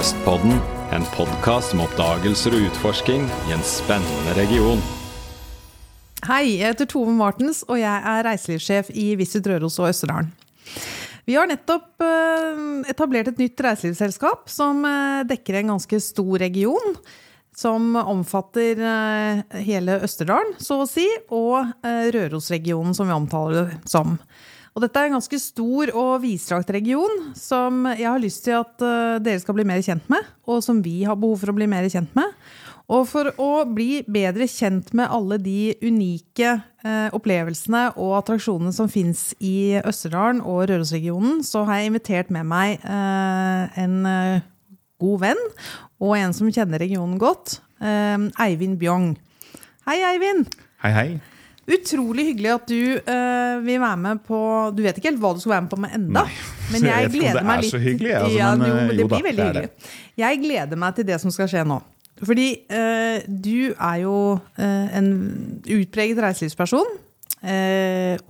Sørøstpodden, en podkast om oppdagelser og utforsking i en spennende region. Hei, jeg heter Tove Martens, og jeg er reiselivssjef i Visit Røros og Østerdalen. Vi har nettopp eh, etablert et nytt reiselivsselskap som eh, dekker en ganske stor region. Som omfatter eh, hele Østerdalen, så å si, og Rørosregionen, som vi omtaler det som. Og dette er en ganske stor og vidstrakt region som jeg har lyst til at uh, dere skal bli mer kjent med, og som vi har behov for å bli mer kjent med. Og for å bli bedre kjent med alle de unike uh, opplevelsene og attraksjonene som fins i Østerdalen og Rørosregionen, så har jeg invitert med meg uh, en god venn og en som kjenner regionen godt, Eivind Bjong. Hei, Eivind. Hei, hei. Utrolig hyggelig at du uh, vil være med på Du vet ikke helt hva du skal være med på med enda. Nei, men jeg, jeg gleder meg litt. Det er så hyggelig, altså, ja, men, jo, det jo, blir veldig hyggelig. Jeg gleder meg til det som skal skje nå. Fordi uh, du er jo uh, en utpreget reiselivsperson.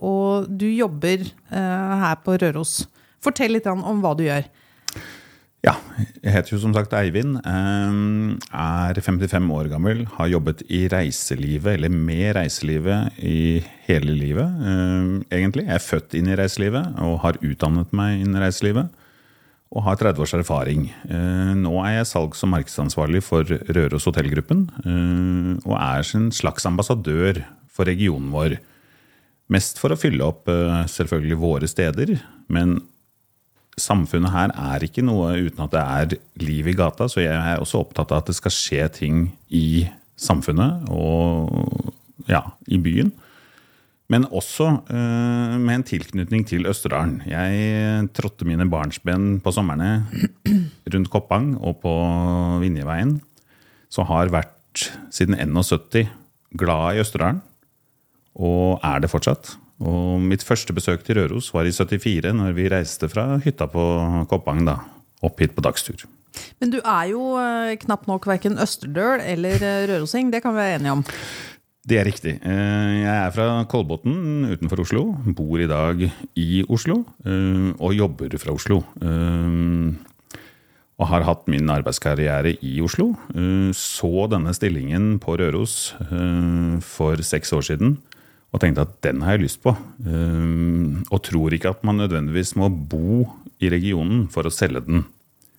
og du jobber her på Røros. Fortell litt om hva du gjør. Ja, jeg heter jo som sagt Eivind. Er 55 år gammel. Har jobbet i reiselivet, eller med reiselivet, i hele livet, egentlig. Jeg er født inn i reiselivet og har utdannet meg inn i reiselivet. Og har 30 års erfaring. Nå er jeg salgs- og markedsansvarlig for Røros hotellgruppen. Og er en slags ambassadør for regionen vår. Mest for å fylle opp selvfølgelig våre steder, men samfunnet her er ikke noe uten at det er liv i gata. Så jeg er også opptatt av at det skal skje ting i samfunnet og ja, i byen. Men også uh, med en tilknytning til Østerdalen. Jeg trådte mine barnsben på somrene rundt Koppang og på Vinjeveien. Så har vært siden 71 glad i Østerdalen. Og er det fortsatt. Og mitt første besøk til Røros var i 74, når vi reiste fra hytta på Koppang da, opp hit på dagstur. Men du er jo eh, knapt nok verken østerdøl eller eh, rørosing, det kan vi være enige om? Det er riktig. Eh, jeg er fra Kolbotn utenfor Oslo. Bor i dag i Oslo og jobber fra Oslo. Og har hatt min arbeidskarriere i Oslo. Så denne stillingen på Røros for seks år siden og tenkte at den har jeg lyst på. Ehm, og tror ikke at man nødvendigvis må bo i regionen for å selge den.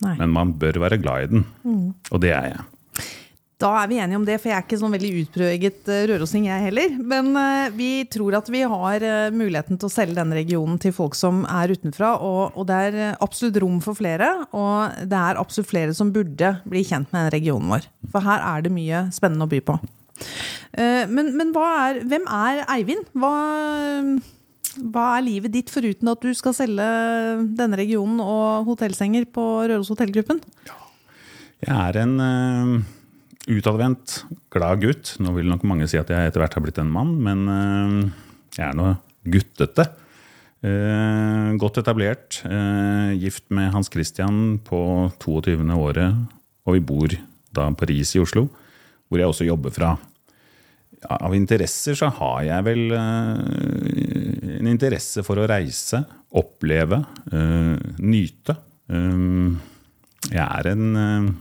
Nei. Men man bør være glad i den. Mm. Og det er jeg. Da er vi enige om det, for jeg er ikke sånn veldig utpreget eh, rørosing, jeg heller. Men uh, vi tror at vi har uh, muligheten til å selge denne regionen til folk som er utenfra. Og, og, det er absolutt rom for flere, og det er absolutt flere som burde bli kjent med denne regionen vår. For her er det mye spennende å by på. Eh, men, men er, hvem er Eivind? Hva, hva, er livet ditt foruten at du skal selge denne regionen og hotellsenger på Røros hotellgruppen? Jeg er en uh, utadvendt, glad gutt. Nå vil nok mange si at jeg etter hvert har blitt en mann, men uh, jeg er nå guttete. Uh, godt etablert. Gift med Hans Christian på 22. året, og vi bor da på Ris i Oslo, hvor jeg også jobber fra av interesser så har jeg vel uh, en interesse for å reise, oppleve, uh, nyte. Um, jeg er en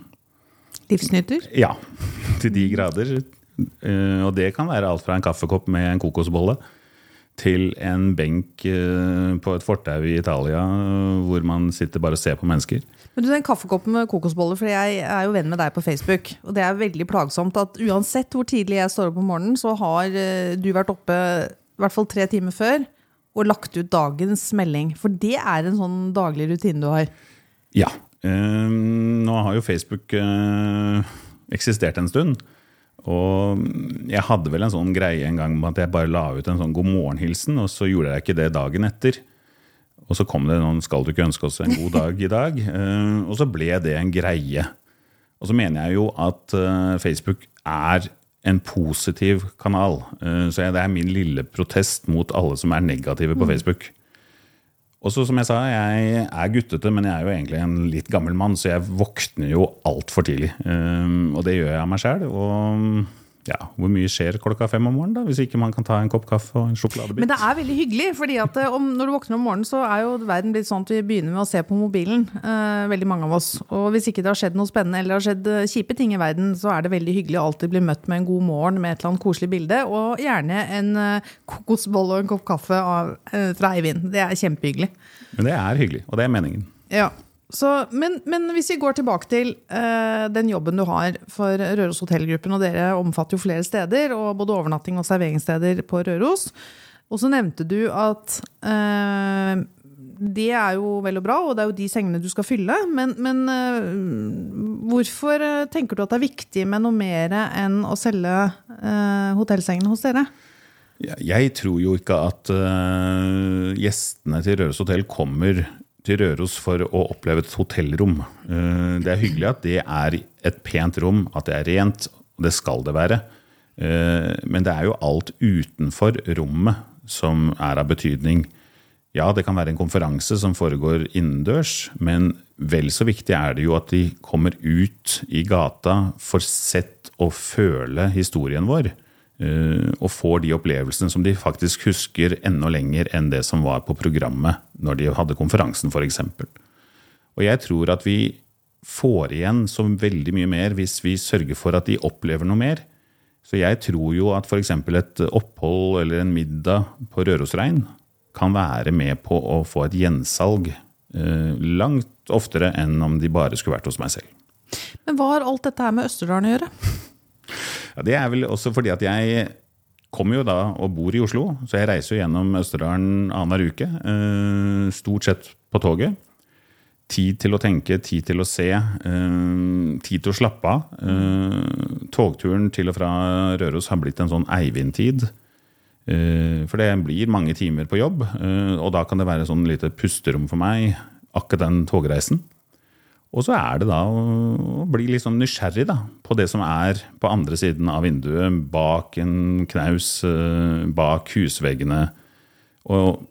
Livsnyter? Ja, til de grader. og det kan være alt fra en kaffekopp med en kokosbolle til en benk på et fortau i Italia hvor man sitter bare og ser på mennesker. Men du, Den kaffekoppen med kokosboller, for jeg er jo venn med deg på Facebook. Og det er veldig plagsomt at uansett hvor tidlig jeg står opp om morgenen, så har eh, du vært oppe i hvert fall tre timer før og lagt ut dagens melding. For det er en sånn daglig rutine du har. Ja. Uh, nå har jo Facebook eksistert en stund. Og jeg hadde vel en sånn greie en gang med at jeg bare la ut en sånn god morgen-hilsen, og så gjorde jeg ikke det dagen etter. Og så kom det noen 'skal du ikke ønske oss en god dag i dag'? Uh, og så ble det en greie. Og så mener jeg jo at uh, Facebook er en positiv kanal. Uh, så det er min lille protest mot alle som er negative på mm. Facebook. Og så som jeg sa, jeg er guttete, men jeg er jo egentlig en litt gammel mann, så jeg våkner jo altfor tidlig. og det gjør jeg av meg sjæl. Ja, hvor mye skjer klokka fem om morgenen, da, hvis ikke man kan ta en kopp kaffe og en sjokoladebit? Men det er veldig hyggelig, fordi at eh, om, når du våkner om morgenen, så er jo verden blitt sånn at vi begynner med å se på mobilen. Eh, veldig mange av oss. Og hvis ikke det har skjedd noe spennende eller det har skjedd eh, kjipe ting i verden, så er det veldig hyggelig å alltid bli møtt med en god morgen med et eller annet koselig bilde, og gjerne en eh, kokosbolle og en kopp kaffe av, eh, fra Eivind. Det er kjempehyggelig. Men det er hyggelig, og det er meningen. Ja. Så, men, men hvis vi går tilbake til eh, den jobben du har for Røros hotellgruppen, og dere omfatter jo flere steder, og både overnatting og serveringssteder på Røros. Og så nevnte du at eh, det er jo vel og bra, og det er jo de sengene du skal fylle. Men, men eh, hvorfor eh, tenker du at det er viktig med noe mer enn å selge eh, hotellsengene hos dere? Jeg tror jo ikke at øh, gjestene til Røros hotell kommer til Røros for å oppleve et hotellrom. Eh, det er hyggelig at det er et pent rom, at det er rent, og det skal det være. Eh, Men det er jo alt utenfor rommet som er av betydning. Ja, det kan være en konferanse som foregår innendørs, men vel så viktig er det jo at de kommer ut i gata, får sett og føle historien vår. Eh, Og får de opplevelsene som de faktisk husker enda lenger enn det som var på programmet når de hadde konferansen, f.eks. Og jeg tror at vi får igjen så veldig mye mer hvis vi sørger for at de opplever noe mer. Så jeg tror jo at f.eks. et opphold eller en middag på Rørosrein kan være med på å få et gjensalg eh, langt oftere enn om de bare skulle vært hos meg selv. Men hva har alt dette her med Østerdalen å gjøre? Ja, det er vel også fordi at jeg kommer jo da og bor i Oslo, så jeg reiser jo gjennom Østerdalen annenhver uke. eh, Stort sett på toget. Tid til å tenke, tid til å se, eh, tid til å slappe av. Eh, Togturen til og fra Røros har blitt en sånn Eivind-tid. For det blir mange timer på jobb, og da kan det være sånn lite pusterom for meg, akkurat den togreisen. Og så er det da å bli sånn nysgjerrig da, på det som er på andre siden av vinduet, bak en knaus, eh, bak husveggene. Og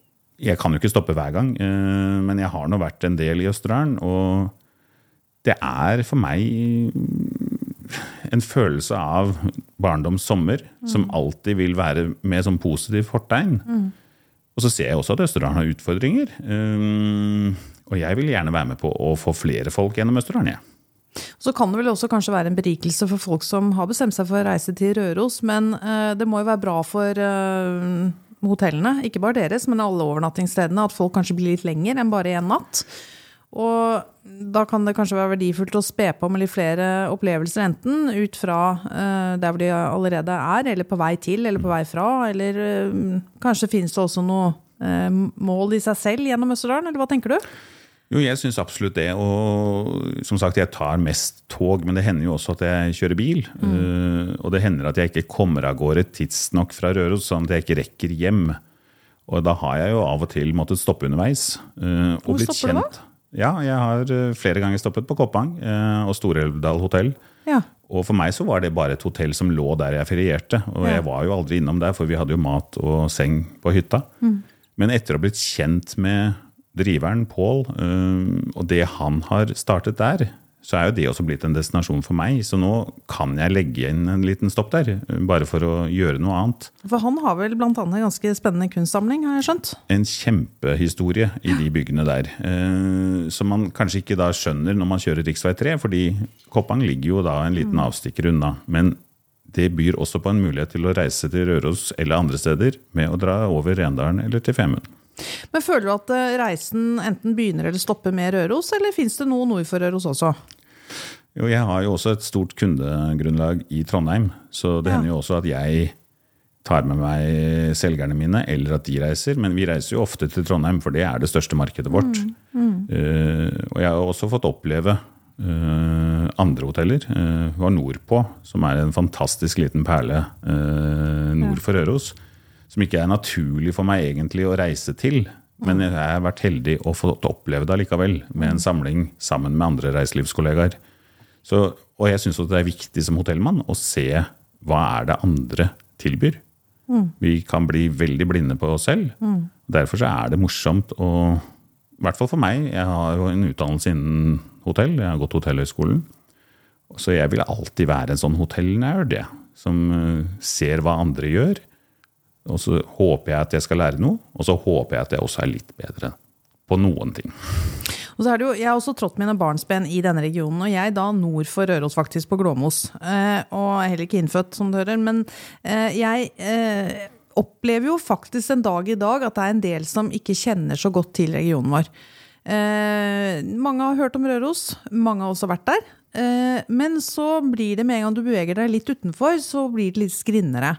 jeg kan jo ikke stoppe hver gang, eh, men jeg har nå vært en del i Østerdalen. Og det er for meg en følelse av barndoms sommer som alltid vil være med som positiv fortegn. Og så ser jeg også at Østerdalen har utfordringer. Um, og jeg vil gjerne være med på å få flere folk gjennom Østerdalen. Ja. Så kan det vel også kanskje være en berikelse for folk som har bestemt seg for å reise til Røros, men eh, det må jo være bra for eh, hotellene, ikke bare deres, men alle overnattingsstedene, at folk kanskje blir litt lenger enn bare én natt. Og da kan det kanskje være verdifullt å spe på med litt flere opplevelser, enten ut fra eh, der hvor de allerede er, eller på vei til, eller på vei fra, eller kanskje finnes det også noe mål i seg selv gjennom Østerdalen, eller hva tenker du? Jo, jeg syns absolutt det. Og som sagt, jeg tar mest tog, men det hender jo også at jeg kjører bil. Uh, og det hender at jeg ikke kommer av gårde tidsnok fra Røros, sånn at jeg ikke rekker hjem. Og da har jeg jo av og til måttet stoppe underveis. Uh, og Hvor blitt stopper du da? Ja, jeg har uh, flere ganger stoppet på Koppang uh, og Storelvdal hotell. Ja. Og for meg så var det bare et hotell som lå der jeg ferierte. Og Ja. jeg var jo aldri innom der, for vi hadde jo mat og seng på hytta. Men etter å ha blitt kjent med driveren, Pål, øh, og det han har startet der, så er jo det også blitt en destinasjon for meg. Så nå kan jeg legge inn en liten stopp der, øh, bare for å gjøre noe annet. For han har vel annet en ganske spennende kunstsamling, har jeg skjønt? En kjempehistorie i de byggene der. eh, Som man kanskje ikke da skjønner når man kjører rv. 3, fordi Koppang ligger jo da en liten avstikker unna. Men det byr også på en mulighet til å reise til Røros eller andre steder med å dra over Rendalen eller til Femund. Men føler du at eh, reisen enten begynner eller stopper med Røros, eller fins det noe nord for Røros også? Jo, jeg har jo også et stort kundegrunnlag i Trondheim, så det Ja. hender jo også at jeg tar med meg selgerne mine, eller at de reiser. Men vi reiser jo ofte til Trondheim, for det er det største markedet vårt. Eh, og jeg har også fått oppleve uh, andre hoteller. Uh, var Nordpå, som er en fantastisk liten perle uh, nord for Røros. Som ikke er naturlig for meg egentlig å reise til. Men jeg har vært heldig og fått oppleve det allikevel, med en samling sammen med andre reiselivskollegaer. Så, og jeg syns det er viktig som hotellmann å se hva er det andre tilbyr. Vi kan bli veldig blinde på oss selv. Derfor så er det morsomt å I hvert fall for meg. Jeg har jo en utdannelse innen hotell. Jeg har gått hotellhøgskolen. Så jeg vil alltid være en sånn hotellnerd. jeg. som eh, ser hva andre gjør. Og så håper jeg at jeg skal lære noe, og så håper jeg at jeg også er litt bedre på noen ting. Og så er det jo, Jeg har også trådt mine barnsben i denne regionen, og jeg da nord for Røros, faktisk, på Glåmos. Eh, og er heller ikke innfødt, som du hører. Men eh, jeg eh, opplever jo faktisk en dag i dag at det er en del som ikke kjenner så godt til regionen vår. Eh, mange har hørt om Røros, mange har også vært der. Eh, men så blir det med en gang du beveger deg litt utenfor, så blir det litt skrinnere.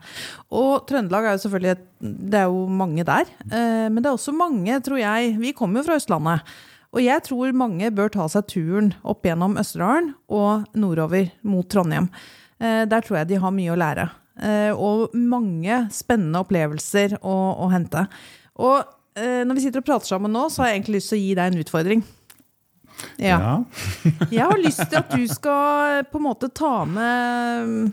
Og Trøndelag er jo selvfølgelig et, Det er jo mange der. Eh, men det er også mange, tror jeg Vi kommer jo fra Østlandet. Og jeg tror mange bør ta seg turen opp gjennom Østerdalen og nordover mot Trondheim. Der tror jeg de har mye å lære. Og mange spennende opplevelser å, å hente. Og når vi sitter og prater sammen nå, så har jeg egentlig lyst til å gi deg en utfordring. Ja. Ja. Jeg har lyst til at du skal på en måte ta med,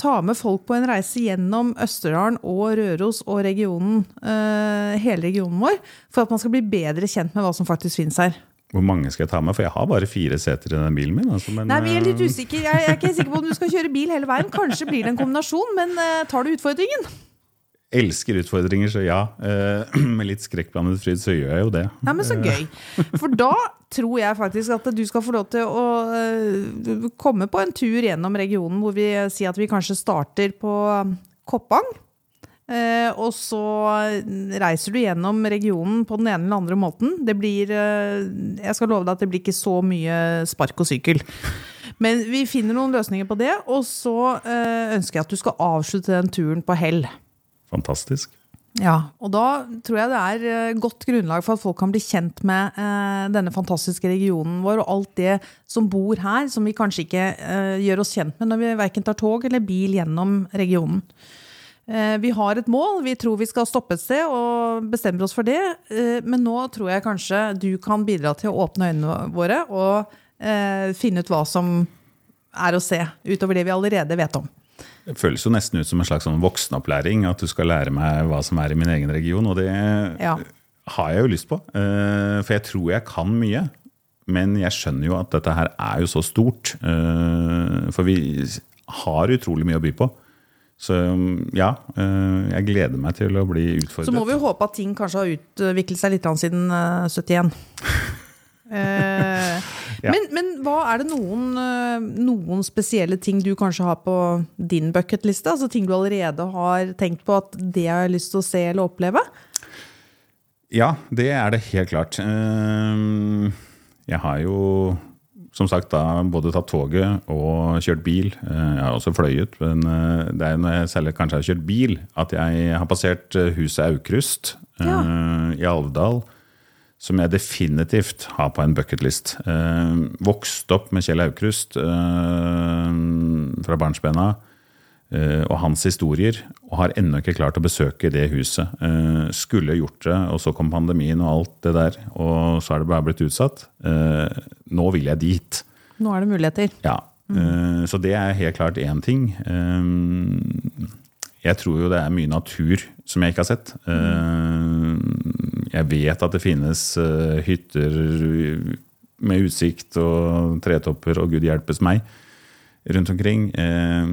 ta med folk på en reise gjennom Østerdalen og Røros og regionen, eh, hele regionen vår, for at man skal bli bedre kjent med hva som faktisk finnes her. Hvor mange skal jeg ta med? For jeg har bare fire seter i den bilen min. Altså, men, Nei, Vi er litt eh, usikre. Jeg er ikke sikker på om du skal kjøre bil hele veien. Kanskje blir det en kombinasjon, men eh, tar du utfordringen? Elsker utfordringer, så ja. Eh, med litt skrekkblandet fryd så gjør jeg jo det. Ja, men så gøy. For da tror jeg faktisk at du skal få lov til å eh, komme på en tur gjennom regionen hvor vi sier at vi kanskje starter på Koppang. Eh, og så reiser du gjennom regionen på den ene eller andre måten. Det blir eh, Jeg skal love deg at det blir ikke så mye spark og sykkel. Men vi finner noen løsninger på det, og så eh, ønsker jeg at du skal avslutte den turen på hell. Fantastisk. Ja, og da tror jeg det er eh, godt grunnlag for at folk kan bli kjent med eh, denne fantastiske regionen vår og alt det som bor her, som vi kanskje ikke eh, gjør oss kjent med når vi verken tar tog eller bil gjennom regionen. Eh, vi har et mål, vi tror vi skal stoppe et sted og bestemmer oss for det. Eh, men nå tror jeg kanskje du kan bidra til å åpne øynene våre og eh, finne ut hva som er å se, utover det vi allerede vet om. Det føles jo nesten ut som en slags sånn voksenopplæring, at du skal lære meg hva som er i min egen region. Og det Ja. har jeg jo lyst på. eh, For jeg tror jeg kan mye. Men jeg skjønner jo at dette her er jo så stort. eh, For vi har utrolig mye å by på. Så ja, eh, jeg gleder meg til å bli utfordret. Så må vi jo håpe at ting kanskje har utviklet seg litt siden eh, 71. Eh, Ja. men, men hva er det noen, eh, noen spesielle ting du kanskje har på din bucketliste? Altså ting du allerede har tenkt på at det har jeg lyst til å se eller oppleve? Ja, det er det helt klart. Eh, Jeg har jo som sagt da både tatt toget og kjørt bil. Jeg har også fløyet, men det er når jeg særlig kanskje har kjørt bil at jeg har passert huset Aukrust ja. i Alvdal. Som jeg definitivt har på en bucketlist. Eh, vokst opp med Kjell Aukrust eh, fra barnsbena eh, og hans historier, og har ennå ikke klart å besøke det huset. Eh, skulle gjort det, og så kom pandemien og alt det der, og så er det bare blitt utsatt. Eh, nå vil jeg dit. Nå er det muligheter. Ja. Mm. så det er helt klart én ting. Eh, jeg tror jo det er mye natur som jeg ikke har sett. Eh, jeg vet at det finnes eh, hytter med utsikt og tretopper og gud hjelpes meg rundt omkring. Eh,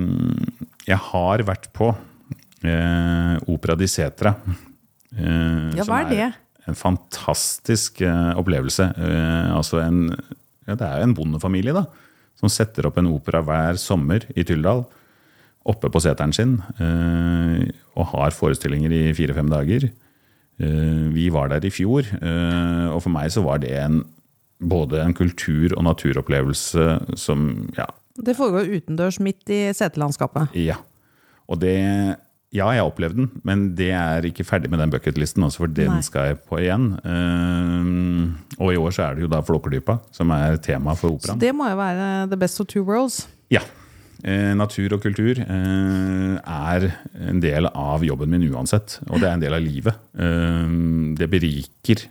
Jeg har vært på eh, Opera di Setra. Ja, hva er det? En fantastisk opplevelse. Altså en, ja, det er jo en bondefamilie da, som setter opp en opera hver sommer i Tyldal. Oppe på seteren sin. og har forestillinger i fire-fem dager. Eh, vi var der i fjor, eh, og for meg så var det en, både en kultur- og naturopplevelse som ja, Det foregår utendørs midt i setelandskapet. ja. Og det Ja, jeg har opplevd den, men det er ikke ferdig med den bucketlisten, for den Nei. skal jeg på igjen. Eh, og i år så er det jo da Flåklypa som er tema for Så det må jo være the best of two worlds. Ja. Eh, natur og kultur eh, er en del av jobben min uansett, og det er en del av livet. Eh, det beriker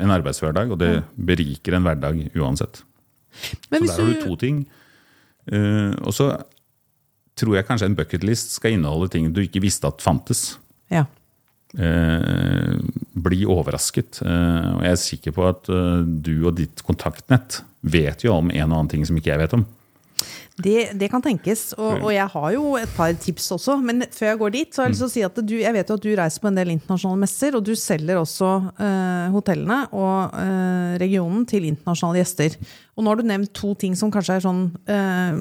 en arbeidshverdag, og det beriker en hverdag uansett. Så der har du to ting. Eh, og så tror jeg kanskje en bucketlist skal inneholde ting du ikke visste at fantes. ja. Eh, bli overrasket. Og jeg er sikker på at du og ditt kontaktnett vet jo om en og annen ting som ikke jeg vet om. Det, det kan tenkes, og, og jeg har jo et par tips også. Men før jeg går dit, så har jeg lyst til å si at du, jeg vet jo at du reiser på en del internasjonale messer, og du selger også eh, hotellene og eh, regionen til internasjonale gjester. Og nå har du nevnt to ting som kanskje er sånn eh,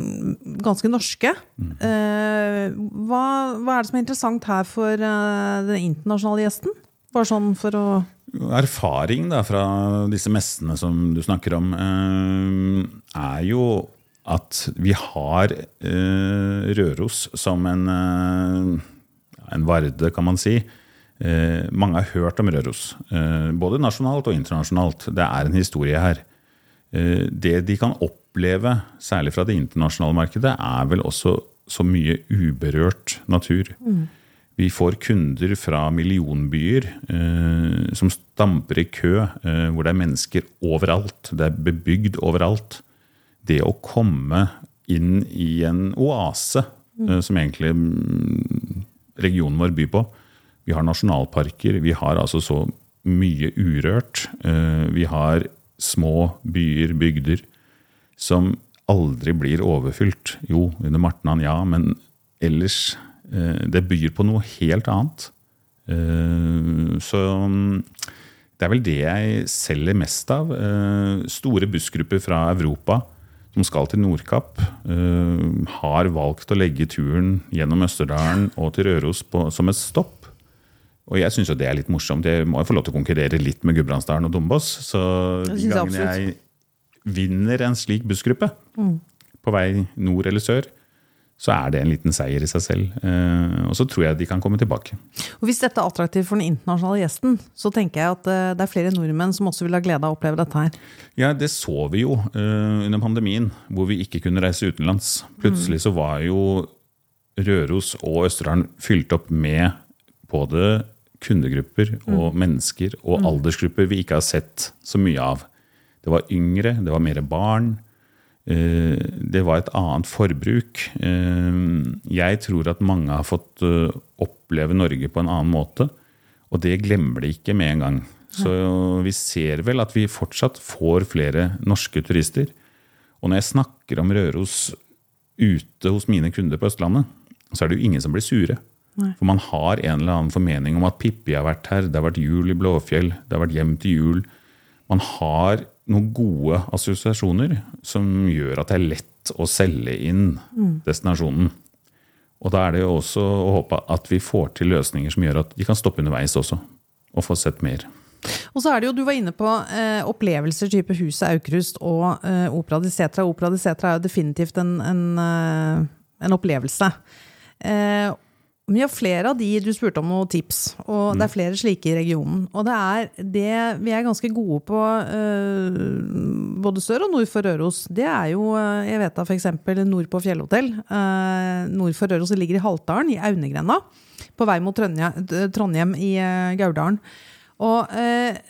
ganske norske. Eh, hva, hva er det som er interessant her for eh, den internasjonale gjesten? Bare sånn for å Erfaring da, fra disse messene som du snakker om, eh, er jo at vi har eh, Røros som en, eh, en varde, kan man si. Eh, mange har hørt om Røros, både nasjonalt og internasjonalt. Det er en historie her. Eh, det de kan oppleve, særlig fra det internasjonale markedet, er vel også så mye uberørt natur. Vi får kunder fra millionbyer eh, som stamper i kø, eh, hvor det er mennesker overalt. Det er bebygd overalt. Det å komme inn i en oase, mm. som egentlig mm, regionen vår byr på. Vi har nasjonalparker, vi har altså så mye urørt. Eh, vi har små byer, bygder, som aldri blir overfylt. Jo, under Martnan, ja, men ellers eh, Det byr på noe helt annet. Eh, Så mm, det er vel det jeg selger mest av. Eh, Store bussgrupper fra Europa som skal til Nordkapp, eh, har valgt å legge turen gjennom Østerdalen og til Røros på, som et stopp. Og jeg syns jo det er litt morsomt. Jeg må jo få lov til å konkurrere litt med Gudbrandsdalen og Dombås. Så de jeg gangene jeg vinner en slik bussgruppe på vei nord eller sør, så er det en liten seier i seg selv. Eh, Og så tror jeg de kan komme tilbake. Og Hvis dette er attraktivt for den internasjonale gjesten, så tenker jeg at eh, det er flere nordmenn som også vil ha glede av å oppleve dette her. Ja, det så vi jo eh, under pandemien, hvor vi ikke kunne reise utenlands. Plutselig så var jo Røros og Østerdalen fylt opp med både kundegrupper og mennesker og aldersgrupper vi ikke har sett så mye av. Det var yngre, det var mer barn. Eh, Det var et annet forbruk. Eh, Jeg tror at mange har fått eh, oppleve Norge på en annen måte, og det glemmer de ikke med en gang. Så vi ser vel at vi fortsatt får flere norske turister. Og når jeg snakker om Røros ute hos mine kunder på Østlandet, så er det jo ingen som blir sure. For man har en eller annen formening om at Pippi har vært her, det har vært jul i Blåfjell, det har vært hjem til jul. Man har noen gode assosiasjoner som gjør at det er lett å selge inn destinasjonen. Og da er det jo også å håpe at vi får til løsninger som gjør at de kan stoppe underveis også, og få sett mer. Og så er det jo, du var inne på eh, opplevelser type Huset Aukrust og eh, Opera di Setra. Opera di Setra er jo definitivt en, en, eh, en opplevelse. Eh, vi har flere av de du spurte om noen tips, og det er flere slike i regionen. Og det er det vi er ganske gode på, eh, både sør og nord for Røros, det er jo, eh, jeg vet da f.eks. nord på Fjellhotell. Eh, nord for Røros ligger i Haltdalen, i Aunegrenda, på vei mot Trondheim, Trondheim i Gauldalen. Og eh,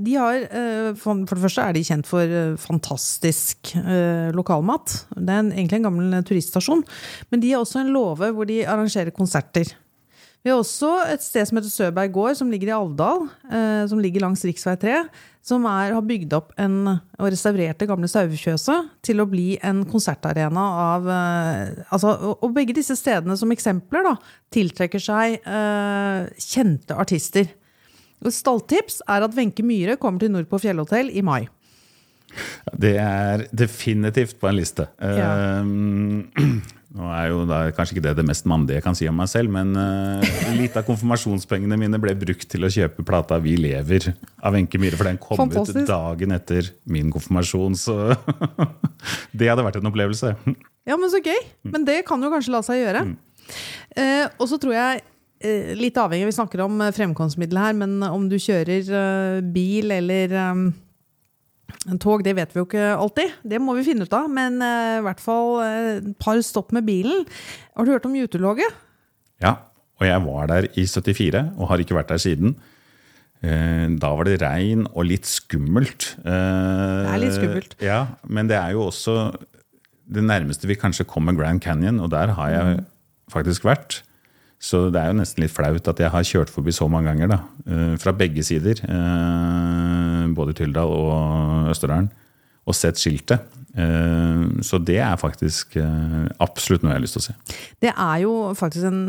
de har eh, for, det første er de kjent for eh, fantastisk lokalmat. Det er en, egentlig en gammel turiststasjon. Men de har også en låve hvor de arrangerer konserter. Vi har også et sted som heter Søberg gård, som ligger i Alvdal. Som ligger langs rv. 3. Som er, har bygd opp en, og restaurert det gamle sauefjøset til å bli en konsertarena av altså, og begge disse stedene som eksempler da, tiltrekker seg eh, kjente artister. Stalltips er at Wenche Myhre kommer til Nordpå Fjellhotell i mai. Det er definitivt på en liste. Ja. Eh, nå er jo da kanskje ikke det det mest mandige jeg kan si om meg selv, men uh, litt av konfirmasjonspengene mine ble brukt til å kjøpe plata 'Vi lever' av Wenche Myhre, for den kom Fantastisk. ut dagen etter min konfirmasjon, så det hadde vært en opplevelse. Ja, men så gøy! Men det kan jo kanskje la seg gjøre. Eh, og så tror jeg, litt avhengig, vi snakker om eh, fremkomstmiddel her, men om du kjører eh, bil eller eh, tog, det vet vi jo ikke alltid. Det må vi finne ut av. Men eh, i hvert fall eh, et par stopp med bilen. Har du hørt om Juteloget? Ja, og jeg var der i 74 og har ikke vært der siden. Eh, Da var det regn og litt skummelt. Det er litt skummelt. Ja, men det er jo også det nærmeste vi kanskje kommer Grand Canyon, og der har jeg faktisk vært. Så det er jo nesten litt flaut at jeg har kjørt forbi så mange ganger, da. eh, Fra begge sider. eh, Både Tyldal og Østerdalen. Og sett skiltet. Eh, så det er faktisk absolutt noe jeg har lyst til å se. Det er jo faktisk en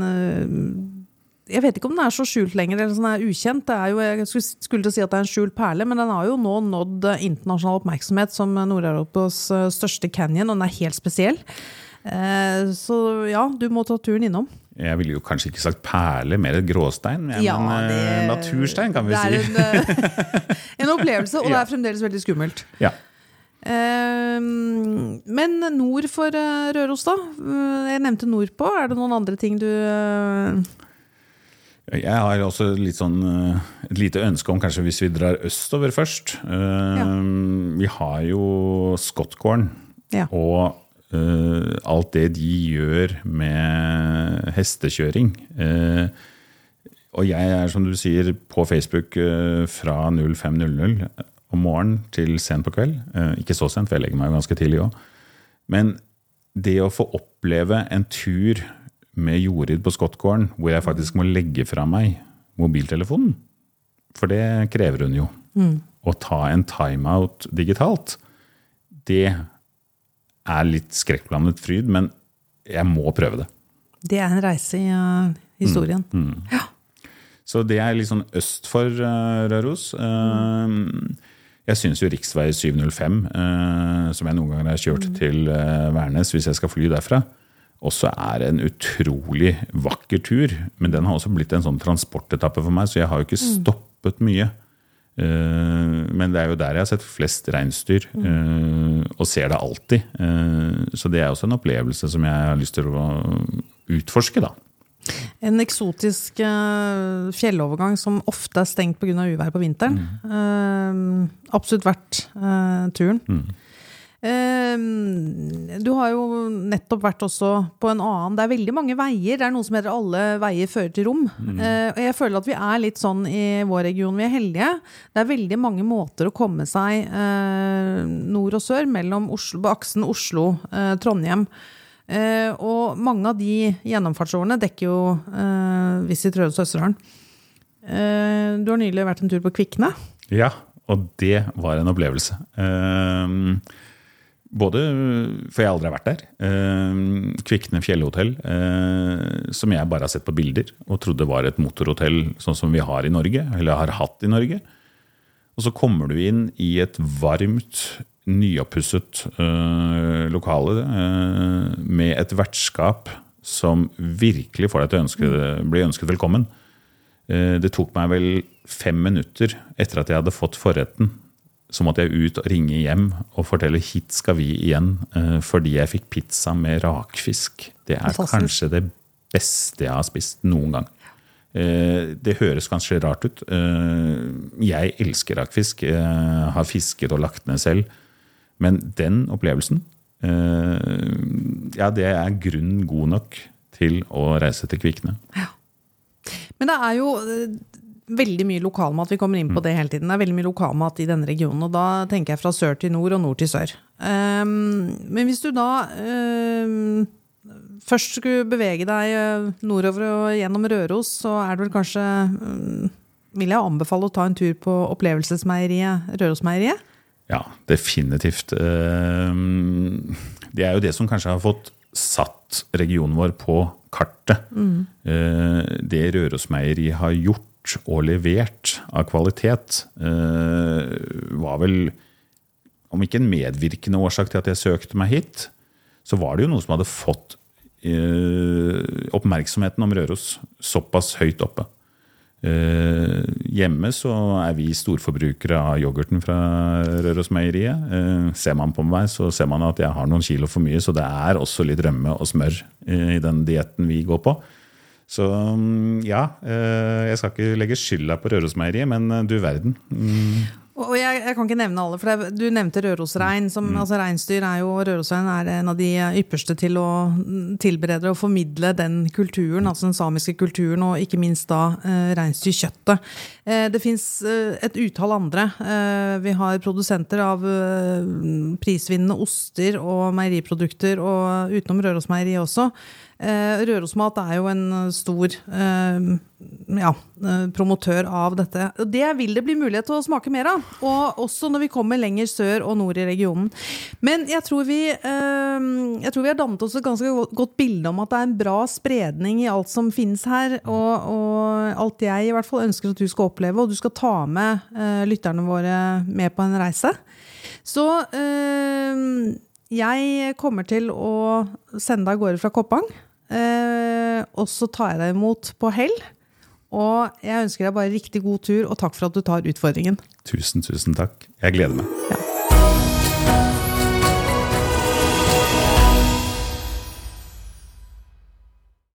Jeg vet ikke om den er så skjult lenger, eller sånn er ukjent. Det er jo, jeg skulle til å si at det er en skjult perle, men den har jo nå nådd internasjonal oppmerksomhet som Nord-Europas største canyon, og den er helt spesiell. Så ja, du må ta turen innom. Jeg ville jo kanskje ikke sagt perle, mer et gråstein. Men, Ja, men eh, det- naturstein, kan vi si. det er si. en, øh, en opplevelse, og det er fremdeles veldig skummelt. Ja. Eh, Men nord for øh, Røros, da? Eh, Jeg nevnte nordpå. Er det noen andre ting du Jeg har også litt sånn, eh, et lite ønske om kanskje hvis vi drar østover først. Ja. Vi har jo Skottkorn Ja. og eh, alt det de gjør med hestekjøring. Uh, og jeg er, som du sier, på Facebook uh, fra 05.00 om morgenen til sent på kveld. Ikke så sent, for jeg legger meg jo ganske tidlig òg. Men det å få oppleve en tur med Jorid på Skottgården, hvor jeg faktisk må legge fra meg mobiltelefonen, for det krever hun jo, å ta en timeout digitalt, det er litt skrekkblandet fryd, men jeg må prøve det. Det er en reise i uh, historien. Så det er litt sånn øst for uh, Røros. Eh, jeg syns jo rv. 705, eh, som jeg noen ganger har kjørt til eh, Værnes hvis jeg skal fly derfra, også er en utrolig vakker tur. Men den har også blitt en sånn transportetappe for meg, så jeg har jo ikke stoppet mye. Men det er jo der jeg har sett flest reinsdyr, eh, og ser det alltid. Eh, så det er også en opplevelse som jeg har lyst til å utforske, da. En eksotisk eh, fjellovergang som ofte er stengt pga. uvær på vinteren. Mm. absolutt verdt eh, turen. Eh, du har jo nettopp vært også på en annen Det er veldig mange veier. Det er noe som heter 'alle veier fører til rom'. Eh, og jeg føler at vi er litt sånn i vår region. Vi er heldige. Det er veldig mange måter å komme seg eh, nord og sør mellom Oslo, aksen Oslo-Trondheim. Eh, og mange av de gjennomfartsårene dekker jo eh, Visit Røde Eh, du har nylig vært en tur på Kvikne. Ja, og det var en opplevelse. Ehm, både For jeg aldri har vært der. Eh, Kvikne fjellhotell, eh, som jeg bare har sett på bilder og trodde var et motorhotell sånn som vi har i Norge, eller har hatt i Norge. Og så kommer du inn i et varmt, nyoppusset eh, lokale eh, med et vertskap som virkelig får deg til å ønske, bli ønsket velkommen. Eh, Det tok meg vel fem minutter etter at jeg hadde fått forretten. Så måtte jeg ut og ringe hjem og fortelle hit skal vi igjen, eh, fordi jeg fikk pizza med rakfisk. Det er Fantastisk. kanskje det beste jeg har spist noen gang. Eh, Det høres kanskje rart ut. Eh, Jeg elsker rakfisk. Jeg har fisket og lagt ned selv. Men den opplevelsen, ja, det er grunn god nok til å reise til Kvikne. Men det er jo veldig mye lokalmat. Vi kommer inn på det hele tiden. Det er veldig mye lokalmat i denne regionen, og da tenker jeg fra sør til nord og nord til sør. Um, men hvis du da um, først skulle bevege deg eh, nordover og gjennom Røros, så er det vel kanskje um, Vil jeg anbefale å ta en tur på opplevelsesmeieriet Rørosmeieriet? Ja, definitivt. Eh, Det er jo det som kanskje har fått satt regionen vår på kartet. Eh, Det Rørosmeieriet har gjort og levert av kvalitet, eh, var vel om ikke en medvirkende årsak til at jeg søkte meg hit, så var det jo noe som hadde fått eh, oppmerksomheten om Røros såpass høyt oppe. Eh, hjemme så er vi storforbrukere av yoghurten fra Rørosmeieriet. Eh, ser man på meg, så ser man at jeg har noen kilo for mye, så det er også litt rømme og smør eh, i den dietten vi går på. Så mm, ja, eh, jeg skal ikke legge skylda på Rørosmeieriet, men eh, du verden. Mm, Og jeg, jeg kan ikke nevne alle, for det, du nevnte rørosrein. Som, altså Reinsdyr er jo, Rørosrein er en av de ypperste til å mm, tilberede og formidle den kulturen, altså den samiske kulturen, og ikke minst da eh, reinsdyrkjøttet. Eh, det fins eh, et utall andre. Eh, vi har produsenter av eh, prisvinnende oster og meieriprodukter, og utenom Rørosmeieriet også. Eh, Rørosmat er jo en stor eh, ja, promotør av dette. Og Det vil det bli mulighet til å smake mer av. Og også når vi kommer lenger sør og nord i regionen. Men jeg tror vi, eh, jeg tror vi har dannet oss et ganske godt- bilde om at det er en bra spredning i alt som finnes her. Og, og alt jeg i hvert fall ønsker at du skal oppleve, og du skal ta med eh, lytterne våre med på en reise. Så eh, jeg kommer til å sende deg av gårde fra Koppang. Eh, og så tar jeg deg imot på hell. Og jeg ønsker deg bare riktig god tur, og takk for at du tar utfordringen. Tusen, tusen takk. Jeg gleder meg. Ja.